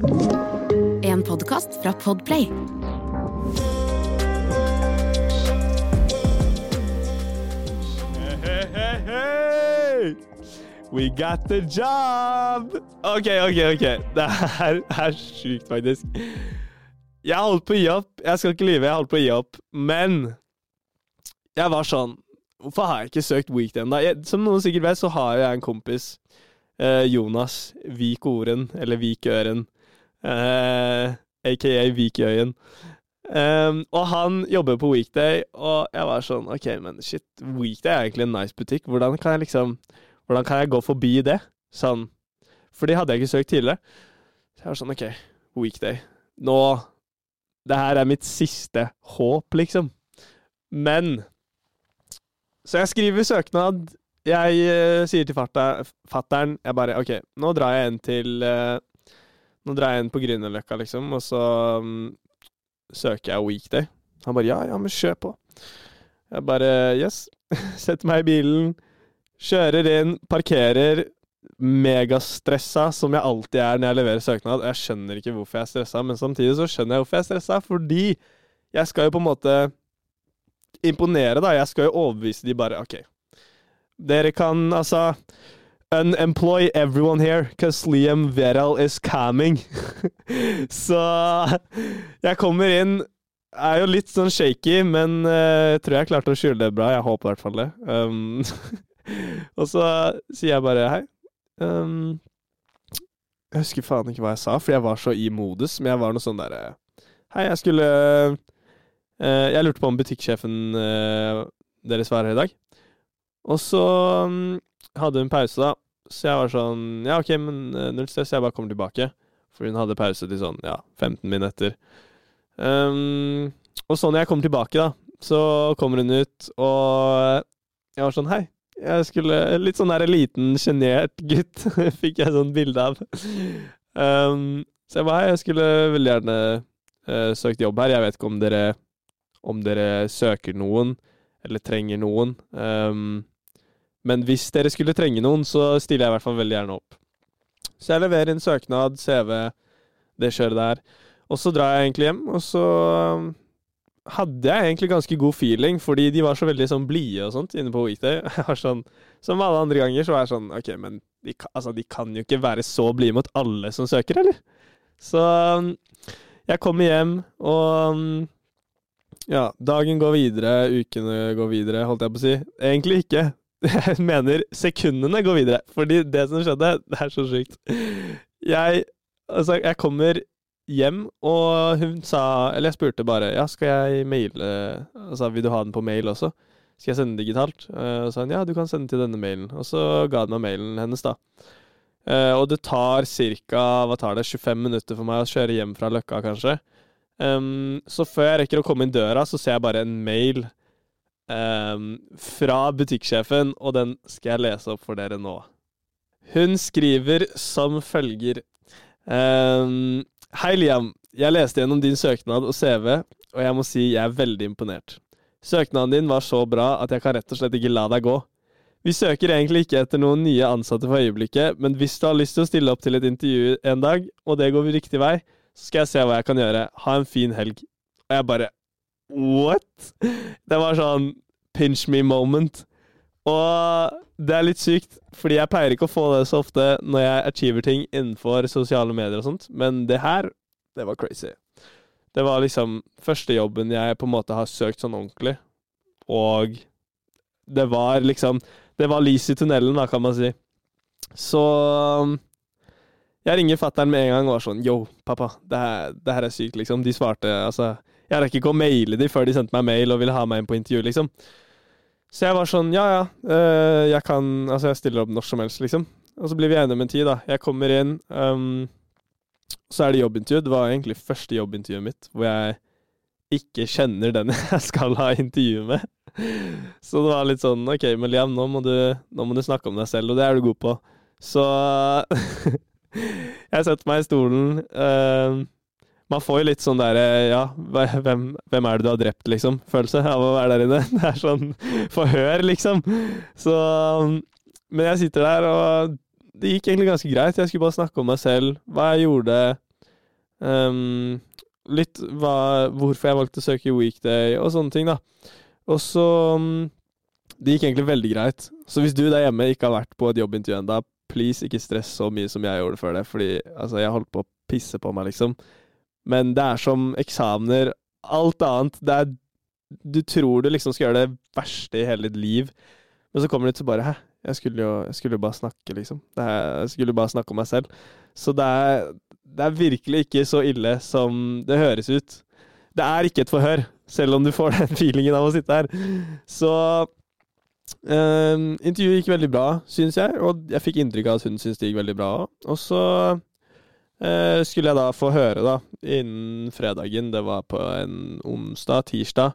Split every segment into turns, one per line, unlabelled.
En podkast fra Podplay.
Hey, hey, hey! We got the job! OK, OK, OK. Det her er sjukt, faktisk. Jeg holdt på å gi opp. Jeg skal ikke lyve, jeg holdt på å gi opp. Men jeg var sånn Hvorfor har jeg ikke søkt Weekend, da? Jeg, som noen sikkert vet, så har jeg en kompis, eh, Jonas Vik Oren, eller Vikøren, eh, aka Vikøyen. Um, og han jobber på Weekday, og jeg var sånn OK, men shit, Weekday er egentlig en nice butikk. Hvordan kan jeg liksom Hvordan kan jeg gå forbi det? Sånn For de hadde jeg ikke søkt tidligere. Så jeg var sånn OK, Weekday. Nå Det her er mitt siste håp, liksom. Men Så jeg skriver søknad. Jeg uh, sier til fattern Jeg bare OK, nå drar jeg inn til uh, Nå drar jeg inn på Grünerløkka, liksom, og så um, søker jeg Weekday. Han bare ja, ja, men kjør på. Jeg bare yes. Setter meg i bilen, kjører inn, parkerer. Megastressa, som jeg alltid er når jeg leverer søknad. Jeg skjønner ikke hvorfor jeg er stressa, men samtidig så skjønner jeg hvorfor jeg er stressa. Fordi jeg skal jo på en måte imponere, da. Jeg skal jo overbevise de bare OK. Dere kan altså Unemploy everyone here, cause Liam Veral is coming. så jeg kommer inn Er jo litt sånn shaky, men uh, tror jeg klarte å skjule det bra. Jeg håper i hvert fall det. Um, og så sier jeg bare hei. Um, jeg husker faen ikke hva jeg sa, for jeg var så i modus. Men jeg var noe sånn derre Hei, jeg skulle uh, Jeg lurte på om butikksjefen uh, deres var her i dag. Og så um, hadde hun pause, da. Så jeg var sånn Ja, OK, men null stress, jeg bare kommer tilbake. For hun hadde pause til sånn, ja, 15 minutter. Um, og så når jeg kommer tilbake, da, så kommer hun ut, og jeg var sånn Hei. Jeg skulle Litt sånn der liten, sjenert gutt fikk jeg sånn bilde av. Um, så jeg bare Hei, jeg skulle veldig gjerne uh, søkt jobb her. Jeg vet ikke om dere om dere søker noen, eller trenger noen. Um, men hvis dere skulle trenge noen, så stiller jeg i hvert fall veldig gjerne opp. Så jeg leverer inn søknad, CV, det kjøret der. Og så drar jeg egentlig hjem, og så um, hadde jeg egentlig ganske god feeling, fordi de var så veldig sånn blide og sånt inne på Weekday. Jeg var sånn, Som alle andre ganger så var jeg sånn OK, men de, altså, de kan jo ikke være så blide mot alle som søker, eller? Så um, jeg kommer hjem, og ja, dagen går videre, ukene går videre, holdt jeg på å si. Egentlig ikke. Jeg mener sekundene går videre, fordi det som skjedde, det er så sjukt. Jeg Altså, jeg kommer hjem, og hun sa Eller jeg spurte bare Ja, skal jeg maile Altså, vil du ha den på mail også? Skal jeg sende den digitalt? Uh, og sa hun ja, du kan sende til denne mailen. Og så ga hun meg mailen hennes, da. Uh, og det tar ca. hva tar det, 25 minutter for meg å kjøre hjem fra Løkka, kanskje. Um, så før jeg rekker å komme inn døra, så ser jeg bare en mail um, fra butikksjefen, og den skal jeg lese opp for dere nå. Hun skriver som følger um, Hei, Liam. Jeg leste gjennom din søknad og CV, og jeg må si jeg er veldig imponert. Søknaden din var så bra at jeg kan rett og slett ikke la deg gå. Vi søker egentlig ikke etter noen nye ansatte for øyeblikket, men hvis du har lyst til å stille opp til et intervju en dag, og det går riktig vei, så skal jeg se hva jeg kan gjøre. Ha en fin helg. Og jeg bare What?! Det var sånn pinch me moment. Og det er litt sykt, fordi jeg pleier ikke å få det så ofte når jeg achiever ting innenfor sosiale medier og sånt, men det her, det var crazy. Det var liksom første jobben jeg på en måte har søkt sånn ordentlig, og det var liksom Det var lys i tunnelen, da, kan man si. Så jeg ringer fatter'n med en gang og var sånn Yo, pappa, det her, det her er sykt, liksom. De svarte altså Jeg rakk ikke å maile de før de sendte meg mail og ville ha meg inn på intervju, liksom. Så jeg var sånn Ja, ja, øh, jeg kan Altså, jeg stiller opp når som helst, liksom. Og så blir vi enige om en tid, da. Jeg kommer inn, um, så er det jobbintervju. Det var egentlig første jobbintervjuet mitt hvor jeg ikke kjenner den jeg skal ha intervju med. Så det var litt sånn OK, men Liam, nå må, du, nå må du snakke om deg selv, og det er du god på. Så jeg setter meg i stolen. Uh, man får jo litt sånn derre Ja, hvem, hvem, er det du har drept, liksom? Følelse av å være der inne. Det er sånn forhør, liksom. Så Men jeg sitter der, og det gikk egentlig ganske greit. Jeg skulle bare snakke om meg selv, hva jeg gjorde, Um, litt hva, hvorfor jeg valgte å søke weekday og sånne ting, da. Og så um, Det gikk egentlig veldig greit. Så hvis du der hjemme ikke har vært på et jobbintervju ennå, please ikke stress så mye som jeg gjorde før det, fordi altså, jeg holdt på å pisse på meg, liksom. Men det er som eksamener, alt annet. Det er Du tror du liksom skal gjøre det verste i hele ditt liv, men så kommer du ut så bare Hæ? Jeg skulle jo jeg skulle bare snakke, liksom. Er, jeg skulle bare snakke om meg selv. Så det er, det er virkelig ikke så ille som det høres ut. Det er ikke et forhør, selv om du får den feelingen av å sitte her. Så um, intervjuet gikk veldig bra, syns jeg, og jeg fikk inntrykk av at hun syntes det gikk veldig bra òg. Og så uh, skulle jeg da få høre, da, innen fredagen, det var på en onsdag, tirsdag,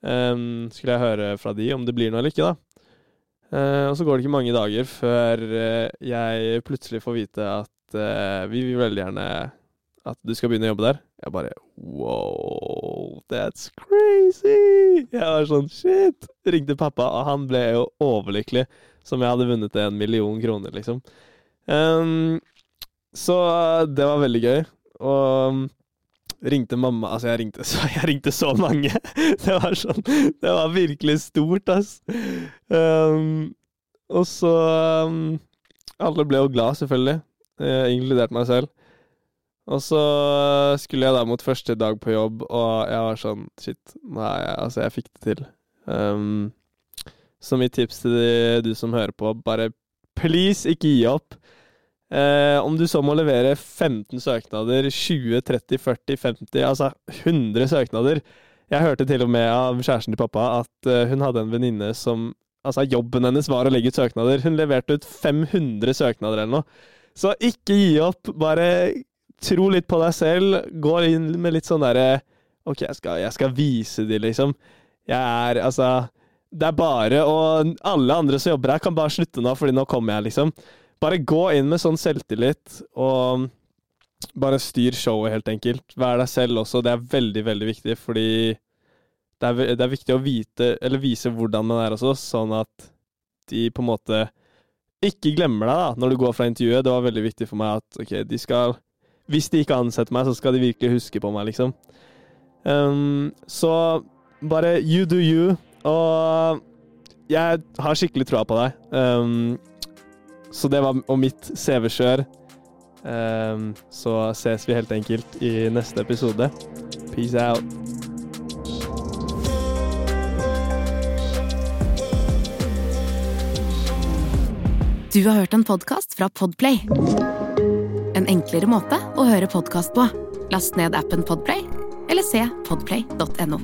um, skulle jeg høre fra de om det blir noe eller ikke, da. Uh, og så går det ikke mange dager før uh, jeg plutselig får vite at uh, vi vil veldig gjerne at du skal begynne å jobbe der. Jeg bare wow, that's crazy! Jeg var sånn shit! Ringte pappa, og han ble jo overlykkelig. Som jeg hadde vunnet en million kroner, liksom. Um, så det var veldig gøy. Og ringte mamma Altså, jeg ringte så, jeg ringte så mange. Det var sånn Det var virkelig stort, ass. Um, og så um, Alle ble jo glad, selvfølgelig. Uh, inkludert meg selv. Og så skulle jeg da mot første dag på jobb, og jeg var sånn Shit, nei, altså, jeg fikk det til. Um, så mitt tips til du som hører på, bare please, ikke gi opp. Eh, om du så må levere 15 søknader, 20, 30, 40, 50, altså 100 søknader Jeg hørte til og med av kjæresten til pappa at uh, hun hadde en venninne som Altså, jobben hennes var å legge ut søknader. Hun leverte ut 500 søknader eller noe. Så ikke gi opp. Bare tro litt på deg selv. Gå inn med litt sånn derre OK, jeg skal, jeg skal vise de, liksom. Jeg er Altså Det er bare Og alle andre som jobber her, kan bare slutte nå, fordi nå kommer jeg, liksom. Bare gå inn med sånn selvtillit, og bare styr showet, helt enkelt. Vær deg selv også. Det er veldig, veldig viktig, fordi det er, det er viktig å vite, eller vise hvordan man er også, sånn at de på en måte ikke glemmer deg da, når du går fra intervjuet. Det var veldig viktig for meg at ok, de skal Hvis de ikke ansetter meg, så skal de virkelig huske på meg, liksom. Um, så bare you do you. Og jeg har skikkelig troa på deg. Um, så det var om mitt CV-kjør. Um, så ses vi helt enkelt i neste episode. Peace out.
Du har hørt en podkast fra Podplay. En enklere måte å høre podkast på. Last ned appen Podplay, eller se podplay.no.